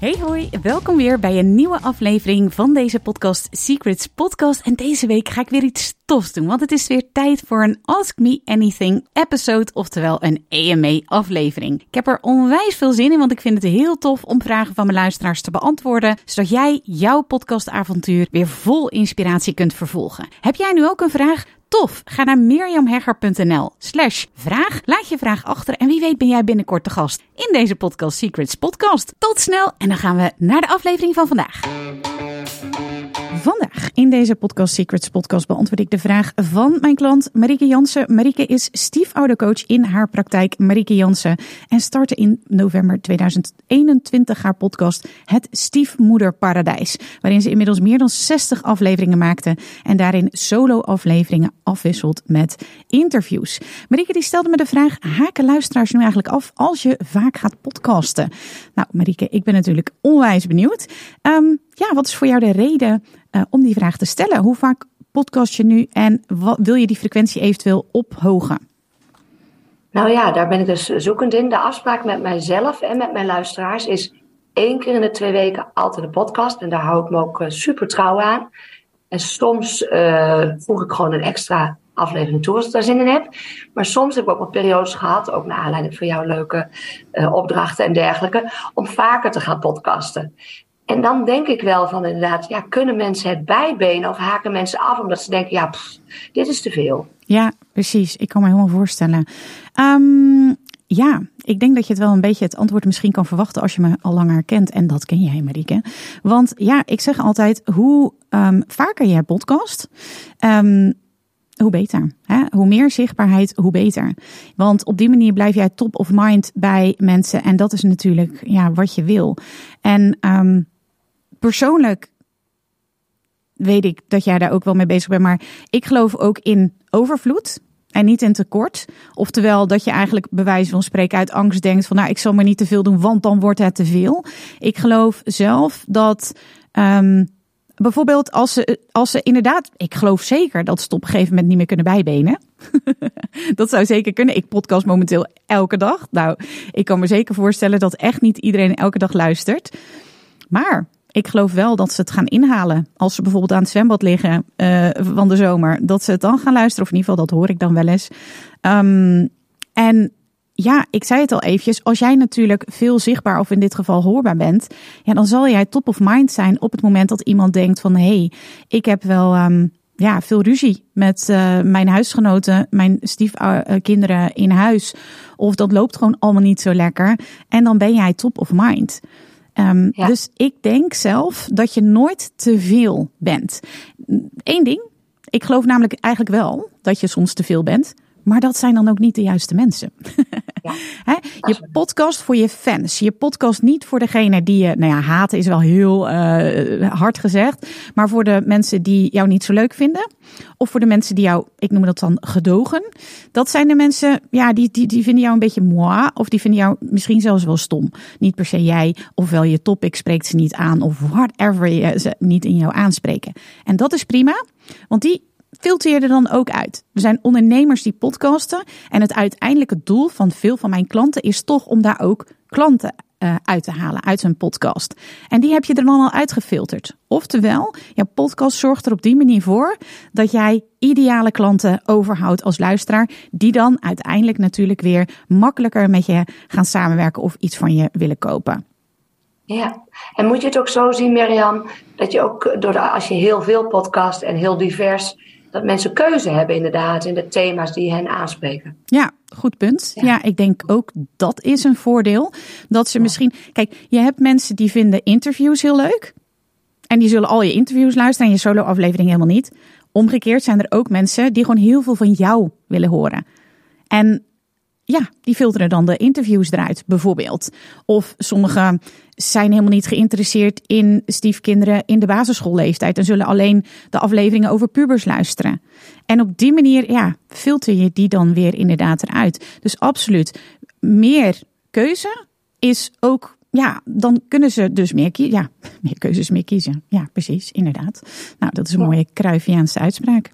Hey hoi, welkom weer bij een nieuwe aflevering van deze podcast Secrets Podcast. En deze week ga ik weer iets tofs doen, want het is weer tijd voor een Ask Me Anything episode, oftewel een AMA aflevering. Ik heb er onwijs veel zin in, want ik vind het heel tof om vragen van mijn luisteraars te beantwoorden, zodat jij jouw podcastavontuur weer vol inspiratie kunt vervolgen. Heb jij nu ook een vraag? Tof! Ga naar mirjamhegger.nl slash vraag. Laat je vraag achter en wie weet ben jij binnenkort de gast in deze Podcast Secrets podcast. Tot snel en dan gaan we naar de aflevering van vandaag. Vandaag in deze Podcast Secrets podcast beantwoord ik de vraag van mijn klant Marieke Jansen. Marieke is stiefoudercoach in haar praktijk Marieke Jansen en startte in november 2021 haar podcast Het Stiefmoederparadijs, waarin ze inmiddels meer dan 60 afleveringen maakte en daarin solo afleveringen afwisselt met interviews. Marieke die stelde me de vraag, haken luisteraars nu eigenlijk af als je vaak gaat podcasten? Nou Marieke, ik ben natuurlijk onwijs benieuwd. Um, ja, wat is voor jou de reden uh, om die vraag te stellen? Hoe vaak podcast je nu en wat, wil je die frequentie eventueel ophogen? Nou ja, daar ben ik dus zoekend in. De afspraak met mijzelf en met mijn luisteraars is één keer in de twee weken altijd een podcast. En daar hou ik me ook super trouw aan. En soms uh, voeg ik gewoon een extra aflevering toe als ik daar zin in heb. Maar soms heb ik ook wat periodes gehad, ook naar aanleiding van jouw leuke opdrachten en dergelijke, om vaker te gaan podcasten. En dan denk ik wel van inderdaad, ja, kunnen mensen het bijbenen of haken mensen af omdat ze denken, ja, dit is te veel. Ja, precies. Ik kan me helemaal voorstellen. Um, ja, ik denk dat je het wel een beetje het antwoord misschien kan verwachten als je me al langer kent. En dat ken jij, Marieke. Want ja, ik zeg altijd, hoe um, vaker je podcast, um, hoe beter. Hè? Hoe meer zichtbaarheid, hoe beter. Want op die manier blijf jij top of mind bij mensen. En dat is natuurlijk ja, wat je wil. En um, persoonlijk weet ik dat jij daar ook wel mee bezig bent. Maar ik geloof ook in overvloed. En niet in tekort. Oftewel dat je eigenlijk bewijs van spreken uit angst denkt van nou ik zal maar niet te veel doen, want dan wordt het te veel. Ik geloof zelf dat um, bijvoorbeeld als ze, als ze inderdaad, ik geloof zeker dat ze het op een gegeven moment niet meer kunnen bijbenen. dat zou zeker kunnen. Ik podcast momenteel elke dag. Nou, ik kan me zeker voorstellen dat echt niet iedereen elke dag luistert. Maar ik geloof wel dat ze het gaan inhalen. Als ze bijvoorbeeld aan het zwembad liggen uh, van de zomer. Dat ze het dan gaan luisteren. Of in ieder geval, dat hoor ik dan wel eens. Um, en ja, ik zei het al eventjes. Als jij natuurlijk veel zichtbaar of in dit geval hoorbaar bent. Ja, dan zal jij top of mind zijn op het moment dat iemand denkt van... hé, hey, ik heb wel... Um, ja, veel ruzie met uh, mijn huisgenoten, mijn stiefkinderen in huis. Of dat loopt gewoon allemaal niet zo lekker. En dan ben jij top of mind. Um, ja. Dus ik denk zelf dat je nooit te veel bent. Eén ding, ik geloof namelijk eigenlijk wel dat je soms te veel bent. Maar dat zijn dan ook niet de juiste mensen. Ja, je podcast voor je fans. Je podcast niet voor degene die je, nou ja, haten is wel heel uh, hard gezegd. Maar voor de mensen die jou niet zo leuk vinden. Of voor de mensen die jou, ik noem dat dan gedogen. Dat zijn de mensen, ja, die, die, die vinden jou een beetje moi. Of die vinden jou misschien zelfs wel stom. Niet per se jij. Ofwel je topic spreekt ze niet aan. Of whatever je ze niet in jou aanspreken. En dat is prima. Want die filter je er dan ook uit. Er zijn ondernemers die podcasten. En het uiteindelijke doel van veel van mijn klanten is toch om daar ook klanten uh, uit te halen uit hun podcast. En die heb je er dan al uitgefilterd. Oftewel, jouw podcast zorgt er op die manier voor dat jij ideale klanten overhoudt als luisteraar, die dan uiteindelijk natuurlijk weer makkelijker met je gaan samenwerken of iets van je willen kopen. Ja, en moet je het ook zo zien, Mirjam, dat je ook door de, als je heel veel podcast en heel divers dat mensen keuze hebben inderdaad in de thema's die hen aanspreken. Ja, goed punt. Ja. ja, ik denk ook dat is een voordeel. Dat ze misschien. Kijk, je hebt mensen die vinden interviews heel leuk. En die zullen al je interviews luisteren en je solo-aflevering helemaal niet. Omgekeerd zijn er ook mensen die gewoon heel veel van jou willen horen. En ja, die filteren dan de interviews eruit, bijvoorbeeld. Of sommigen zijn helemaal niet geïnteresseerd in stiefkinderen in de basisschoolleeftijd en zullen alleen de afleveringen over pubers luisteren. En op die manier, ja, filter je die dan weer inderdaad eruit. Dus absoluut, meer keuze is ook ja, dan kunnen ze dus meer kiezen. Ja, meer keuzes, meer kiezen. Ja, precies, inderdaad. Nou, dat is een mooie Cruyffiaanse uitspraak.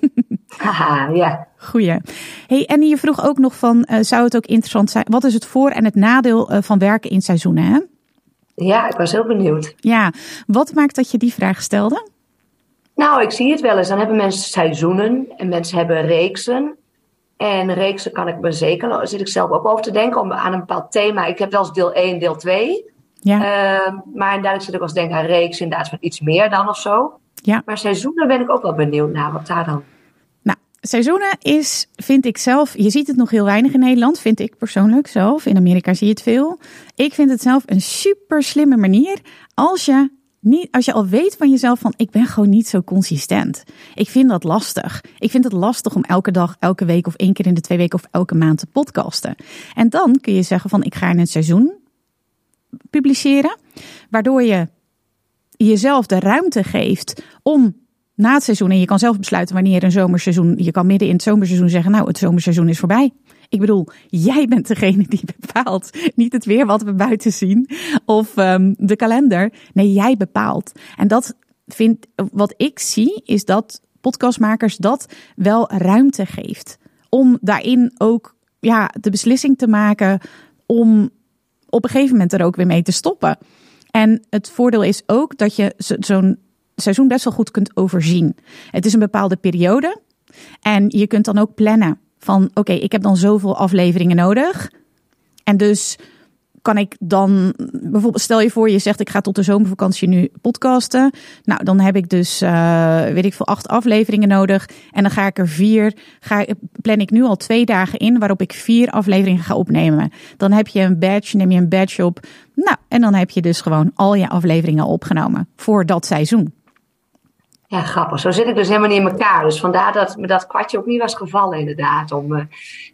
Haha, ja. Goeie. Hey, en je vroeg ook nog van, uh, zou het ook interessant zijn, wat is het voor- en het nadeel uh, van werken in seizoenen, hè? Ja, ik was heel benieuwd. Ja, wat maakt dat je die vraag stelde? Nou, ik zie het wel eens. Dan hebben mensen seizoenen en mensen hebben reeksen. En reeksen kan ik me zeker, zit ik zelf ook over te denken, om, aan een bepaald thema. Ik heb wel eens deel 1, deel 2. Ja. Uh, maar inderdaad, zit ik wel eens denken aan reeks, inderdaad van iets meer dan of zo. Ja. Maar seizoenen ben ik ook wel benieuwd naar, wat daar dan... Seizoenen is, vind ik zelf, je ziet het nog heel weinig in Nederland, vind ik persoonlijk zelf. In Amerika zie je het veel. Ik vind het zelf een super slimme manier als je niet, als je al weet van jezelf van ik ben gewoon niet zo consistent. Ik vind dat lastig. Ik vind het lastig om elke dag, elke week of één keer in de twee weken of elke maand te podcasten. En dan kun je zeggen van ik ga in een seizoen publiceren. Waardoor je jezelf de ruimte geeft om na het seizoen, en je kan zelf besluiten wanneer een zomerseizoen, je kan midden in het zomerseizoen zeggen nou het zomerseizoen is voorbij. Ik bedoel, jij bent degene die bepaalt. Niet het weer wat we buiten zien of um, de kalender. Nee, jij bepaalt. En dat vind, wat ik zie, is dat podcastmakers dat wel ruimte geeft. Om daarin ook ja, de beslissing te maken om op een gegeven moment er ook weer mee te stoppen. En het voordeel is ook dat je zo'n seizoen best wel goed kunt overzien. Het is een bepaalde periode. En je kunt dan ook plannen van oké, ik heb dan zoveel afleveringen nodig. En dus kan ik dan bijvoorbeeld, stel je voor, je zegt ik ga tot de zomervakantie nu podcasten. Nou, dan heb ik dus, uh, weet ik veel, acht afleveringen nodig. En dan ga ik er vier, ga, plan ik nu al twee dagen in waarop ik vier afleveringen ga opnemen. Dan heb je een badge, neem je een badge op. Nou, en dan heb je dus gewoon al je afleveringen opgenomen voor dat seizoen. Ja, grappig. Zo zit ik dus helemaal niet in elkaar. Dus vandaar dat me dat kwartje ook niet was gevallen, inderdaad. Om, uh,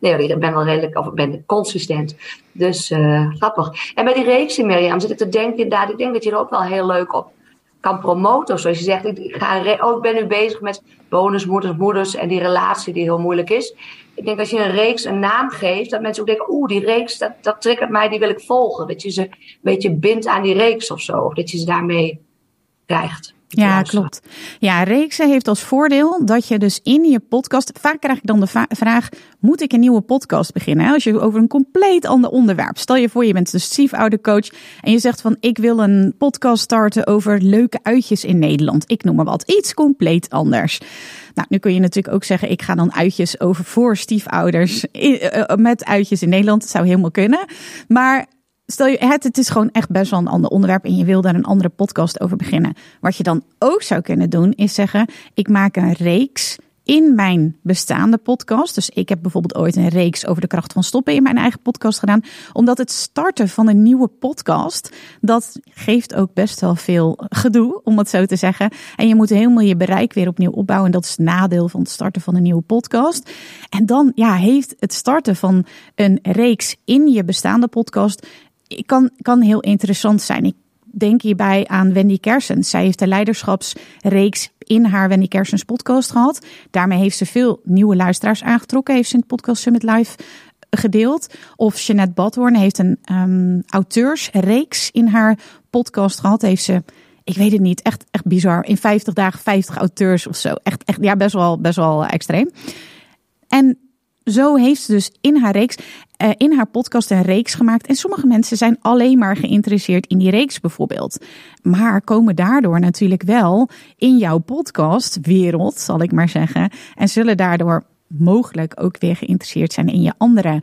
nee, ik ben wel redelijk, of ben consistent. Dus uh, grappig. En bij die reeks, Mirjam, zit ik te denken, inderdaad, ik denk dat je er ook wel heel leuk op kan promoten. Zoals je zegt, ik, ga oh, ik ben nu bezig met bonusmoeders, moeders en die relatie die heel moeilijk is. Ik denk dat je een reeks een naam geeft, dat mensen ook denken, oeh, die reeks, dat, dat triggert mij, die wil ik volgen. Dat je ze een beetje bindt aan die reeks of zo. Of dat je ze daarmee krijgt. Ja, klopt. Ja, reeksen heeft als voordeel dat je dus in je podcast. Vaak krijg ik dan de vraag: moet ik een nieuwe podcast beginnen? Als je over een compleet ander onderwerp. Stel je voor, je bent een stiefoudercoach en je zegt van: ik wil een podcast starten over leuke uitjes in Nederland. Ik noem maar wat. Iets compleet anders. Nou, nu kun je natuurlijk ook zeggen: ik ga dan uitjes over voor stiefouders eh, eh, met uitjes in Nederland. Dat zou helemaal kunnen. Maar Stel je, het, het is gewoon echt best wel een ander onderwerp en je wil daar een andere podcast over beginnen. Wat je dan ook zou kunnen doen, is zeggen: ik maak een reeks in mijn bestaande podcast. Dus ik heb bijvoorbeeld ooit een reeks over de kracht van stoppen in mijn eigen podcast gedaan. Omdat het starten van een nieuwe podcast, dat geeft ook best wel veel gedoe, om het zo te zeggen. En je moet helemaal je bereik weer opnieuw opbouwen. En dat is het nadeel van het starten van een nieuwe podcast. En dan ja, heeft het starten van een reeks in je bestaande podcast kan, kan heel interessant zijn. Ik denk hierbij aan Wendy Kersens. Zij heeft de leiderschapsreeks in haar Wendy Kersens podcast gehad. Daarmee heeft ze veel nieuwe luisteraars aangetrokken. Heeft ze in het podcast Summit Live gedeeld. Of Jeanette Badhoorn heeft een um, auteursreeks in haar podcast gehad. Heeft ze, ik weet het niet, echt, echt bizar. In 50 dagen 50 auteurs of zo. Echt, echt ja, best wel, best wel extreem. En zo heeft ze dus in haar reeks, uh, in haar podcast een reeks gemaakt. En sommige mensen zijn alleen maar geïnteresseerd in die reeks bijvoorbeeld. Maar komen daardoor natuurlijk wel in jouw podcastwereld, zal ik maar zeggen. En zullen daardoor mogelijk ook weer geïnteresseerd zijn in je andere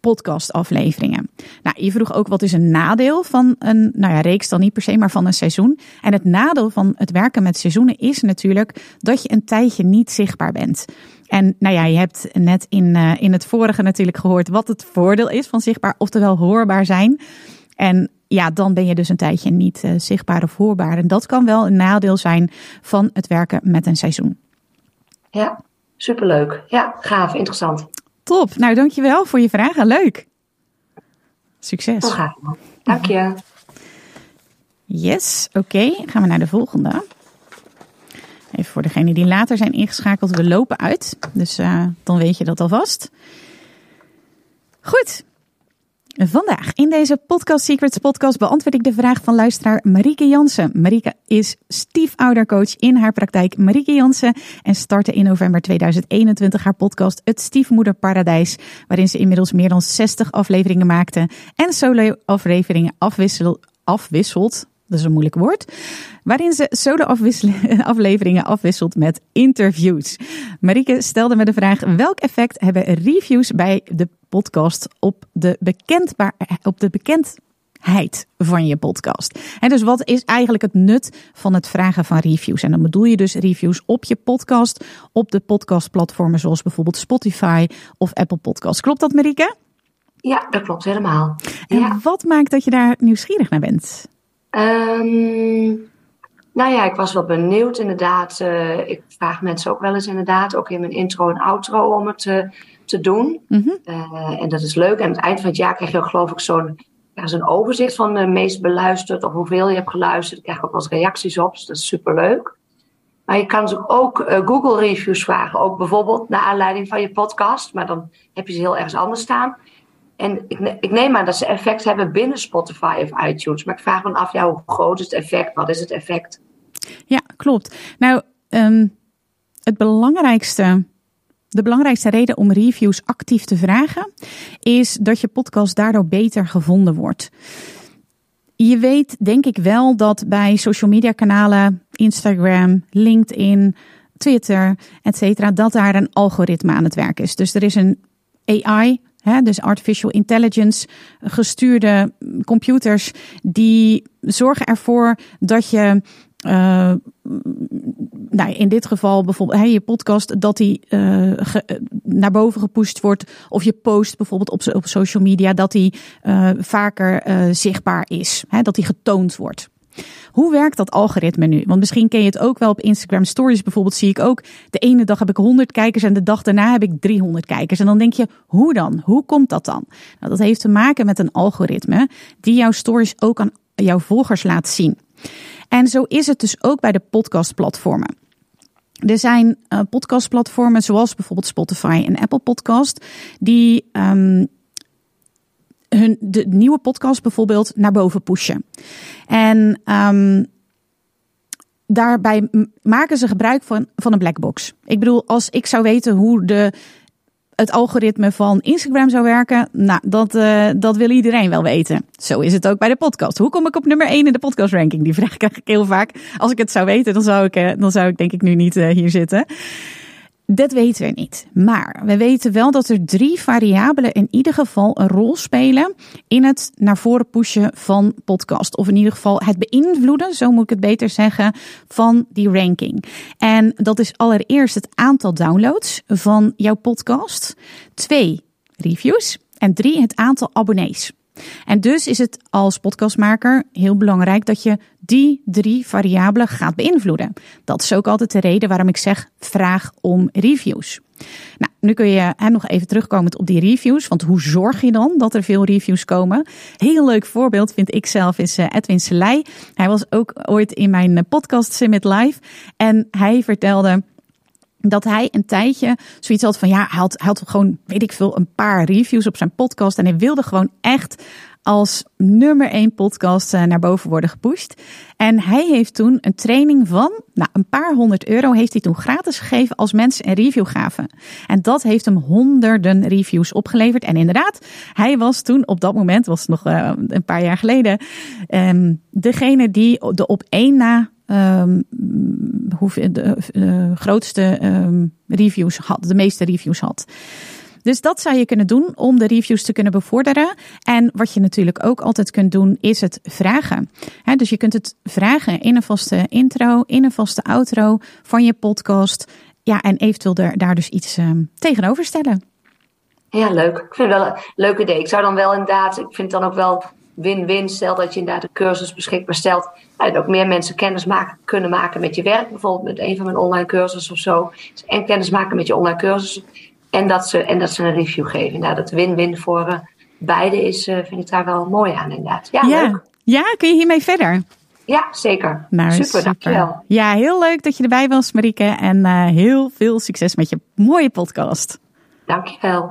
podcastafleveringen. Nou, je vroeg ook wat is een nadeel van een, nou ja, reeks dan niet per se, maar van een seizoen. En het nadeel van het werken met seizoenen is natuurlijk dat je een tijdje niet zichtbaar bent. En nou ja, je hebt net in, uh, in het vorige natuurlijk gehoord wat het voordeel is van zichtbaar, oftewel hoorbaar zijn. En ja, dan ben je dus een tijdje niet uh, zichtbaar of hoorbaar. En dat kan wel een nadeel zijn van het werken met een seizoen. Ja, superleuk. Ja, gaaf, interessant. Top. Nou, dankjewel voor je vragen. Leuk. Succes. Dank je. Yes, oké. Gaan we naar de volgende. Even voor degenen die later zijn ingeschakeld. We lopen uit, dus uh, dan weet je dat alvast. Goed. Vandaag in deze Podcast Secrets podcast beantwoord ik de vraag van luisteraar Marieke Jansen. Marieke is stiefoudercoach in haar praktijk Marieke Jansen en startte in november 2021 haar podcast Het Stiefmoederparadijs, waarin ze inmiddels meer dan 60 afleveringen maakte en solo afleveringen afwisselt dat is een moeilijk woord, waarin ze solo-afleveringen afwisselt met interviews. Marieke stelde me de vraag: welk effect hebben reviews bij de podcast op de, bekendbaar, op de bekendheid van je podcast? En dus wat is eigenlijk het nut van het vragen van reviews? En dan bedoel je dus reviews op je podcast, op de podcastplatformen zoals bijvoorbeeld Spotify of Apple Podcasts. Klopt dat, Marieke? Ja, dat klopt helemaal. En wat maakt dat je daar nieuwsgierig naar bent? Um, nou ja, ik was wel benieuwd inderdaad. Uh, ik vraag mensen ook wel eens inderdaad, ook in mijn intro en outro, om het te, te doen. Mm uh, en dat is leuk. En aan het eind van het jaar krijg je ook geloof ik zo'n een overzicht van de meest beluisterd of hoeveel je hebt geluisterd. Ik krijg ook wel eens reacties op, dus dat is superleuk. Maar je kan dus ook Google reviews vragen. Ook bijvoorbeeld naar aanleiding van je podcast. Maar dan heb je ze heel ergens anders staan. En ik, ik, neem aan dat ze effect hebben binnen Spotify of iTunes. Maar ik vraag me af, ja, hoe groot is het effect? Wat is het effect? Ja, klopt. Nou, um, het belangrijkste, de belangrijkste reden om reviews actief te vragen, is dat je podcast daardoor beter gevonden wordt. Je weet denk ik wel dat bij social media kanalen, Instagram, LinkedIn, Twitter, et cetera, dat daar een algoritme aan het werk is. Dus er is een AI dus artificial intelligence gestuurde computers die zorgen ervoor dat je uh, nou, in dit geval bijvoorbeeld je podcast, dat die uh, naar boven gepusht wordt. Of je post bijvoorbeeld op, op social media, dat die uh, vaker zichtbaar is. Hè, dat die getoond wordt. Hoe werkt dat algoritme nu? Want misschien ken je het ook wel op Instagram Stories bijvoorbeeld. Zie ik ook, de ene dag heb ik 100 kijkers en de dag daarna heb ik 300 kijkers. En dan denk je, hoe dan? Hoe komt dat dan? Nou, dat heeft te maken met een algoritme die jouw stories ook aan jouw volgers laat zien. En zo is het dus ook bij de podcastplatformen. Er zijn uh, podcastplatformen zoals bijvoorbeeld Spotify en Apple Podcast, die um, hun de nieuwe podcast bijvoorbeeld naar boven pushen. En um, daarbij maken ze gebruik van, van een black box. Ik bedoel, als ik zou weten hoe de, het algoritme van Instagram zou werken, nou, dat, uh, dat wil iedereen wel weten. Zo is het ook bij de podcast. Hoe kom ik op nummer 1 in de podcast ranking? Die vraag krijg ik heel vaak. Als ik het zou weten, dan zou ik, uh, dan zou ik denk ik nu niet uh, hier zitten. Dat weten we niet. Maar we weten wel dat er drie variabelen in ieder geval een rol spelen in het naar voren pushen van podcast. Of in ieder geval het beïnvloeden, zo moet ik het beter zeggen, van die ranking. En dat is allereerst het aantal downloads van jouw podcast. Twee, reviews. En drie, het aantal abonnees. En dus is het als podcastmaker heel belangrijk dat je die drie variabelen gaat beïnvloeden. Dat is ook altijd de reden waarom ik zeg: vraag om reviews. Nou, nu kun je hè, nog even terugkomen op die reviews. Want hoe zorg je dan dat er veel reviews komen? Heel leuk voorbeeld vind ik zelf is uh, Edwin Selei. Hij was ook ooit in mijn eh, podcast Summit Live. En hij vertelde dat hij een tijdje zoiets had van ja, hij had, gewoon, weet ik veel, een paar reviews op zijn podcast. En hij wilde gewoon echt als nummer één podcast eh, naar boven worden gepusht. En hij heeft toen een training van, nou, een paar honderd euro heeft hij toen gratis gegeven als mensen een review gaven. En dat heeft hem honderden reviews opgeleverd. En inderdaad, hij was toen op dat moment, was nog uh, een paar jaar geleden, um, degene die de op één na um, hoeveel, de uh, grootste um, reviews had, de meeste reviews had. Dus dat zou je kunnen doen om de reviews te kunnen bevorderen. En wat je natuurlijk ook altijd kunt doen, is het vragen. Dus je kunt het vragen in een vaste intro, in een vaste outro van je podcast. Ja, en eventueel daar dus iets um, tegenover stellen. Ja, leuk. Ik vind het wel een leuk idee. Ik zou dan wel inderdaad, ik vind het dan ook wel win-win. Stel dat je inderdaad een cursus beschikbaar stelt. En ook meer mensen kennis maken, kunnen maken met je werk. Bijvoorbeeld met een van mijn online cursussen of zo. Dus en kennis maken met je online cursus. En dat ze, en dat ze een review geven. Nou, dat win-win voor uh, beide is, vind ik daar wel mooi aan inderdaad. Ja, ja. Leuk. ja, kun je hiermee verder? Ja, zeker. Nou, super, super, dankjewel. Ja, heel leuk dat je erbij was, Marieke. En heel veel succes met je mooie podcast. Dankjewel.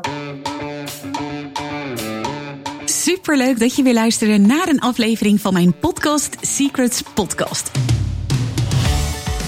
Superleuk dat je weer luisterde naar een aflevering van mijn podcast Secrets Podcast.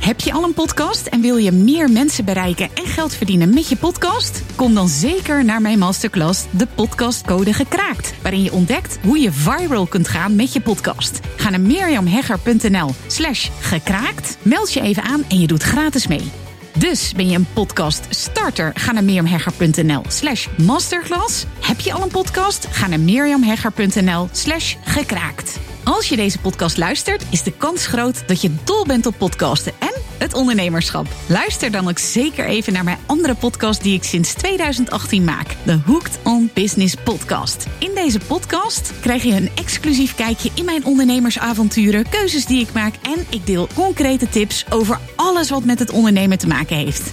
Heb je al een podcast en wil je meer mensen bereiken en geld verdienen met je podcast? Kom dan zeker naar mijn masterclass De Podcastcode Gekraakt, waarin je ontdekt hoe je viral kunt gaan met je podcast. Ga naar mirjamhegger.nl slash gekraakt, meld je even aan en je doet gratis mee. Dus ben je een podcast starter? Ga naar mirjamhegger.nl slash masterclass. Heb je al een podcast? Ga naar mirjamhegger.nl slash gekraakt. Als je deze podcast luistert, is de kans groot dat je dol bent op podcasten en het ondernemerschap. Luister dan ook zeker even naar mijn andere podcast die ik sinds 2018 maak. De Hooked on Business podcast. In deze podcast krijg je een exclusief kijkje in mijn ondernemersavonturen, keuzes die ik maak en ik deel concrete tips over alles wat met het ondernemen te maken heeft.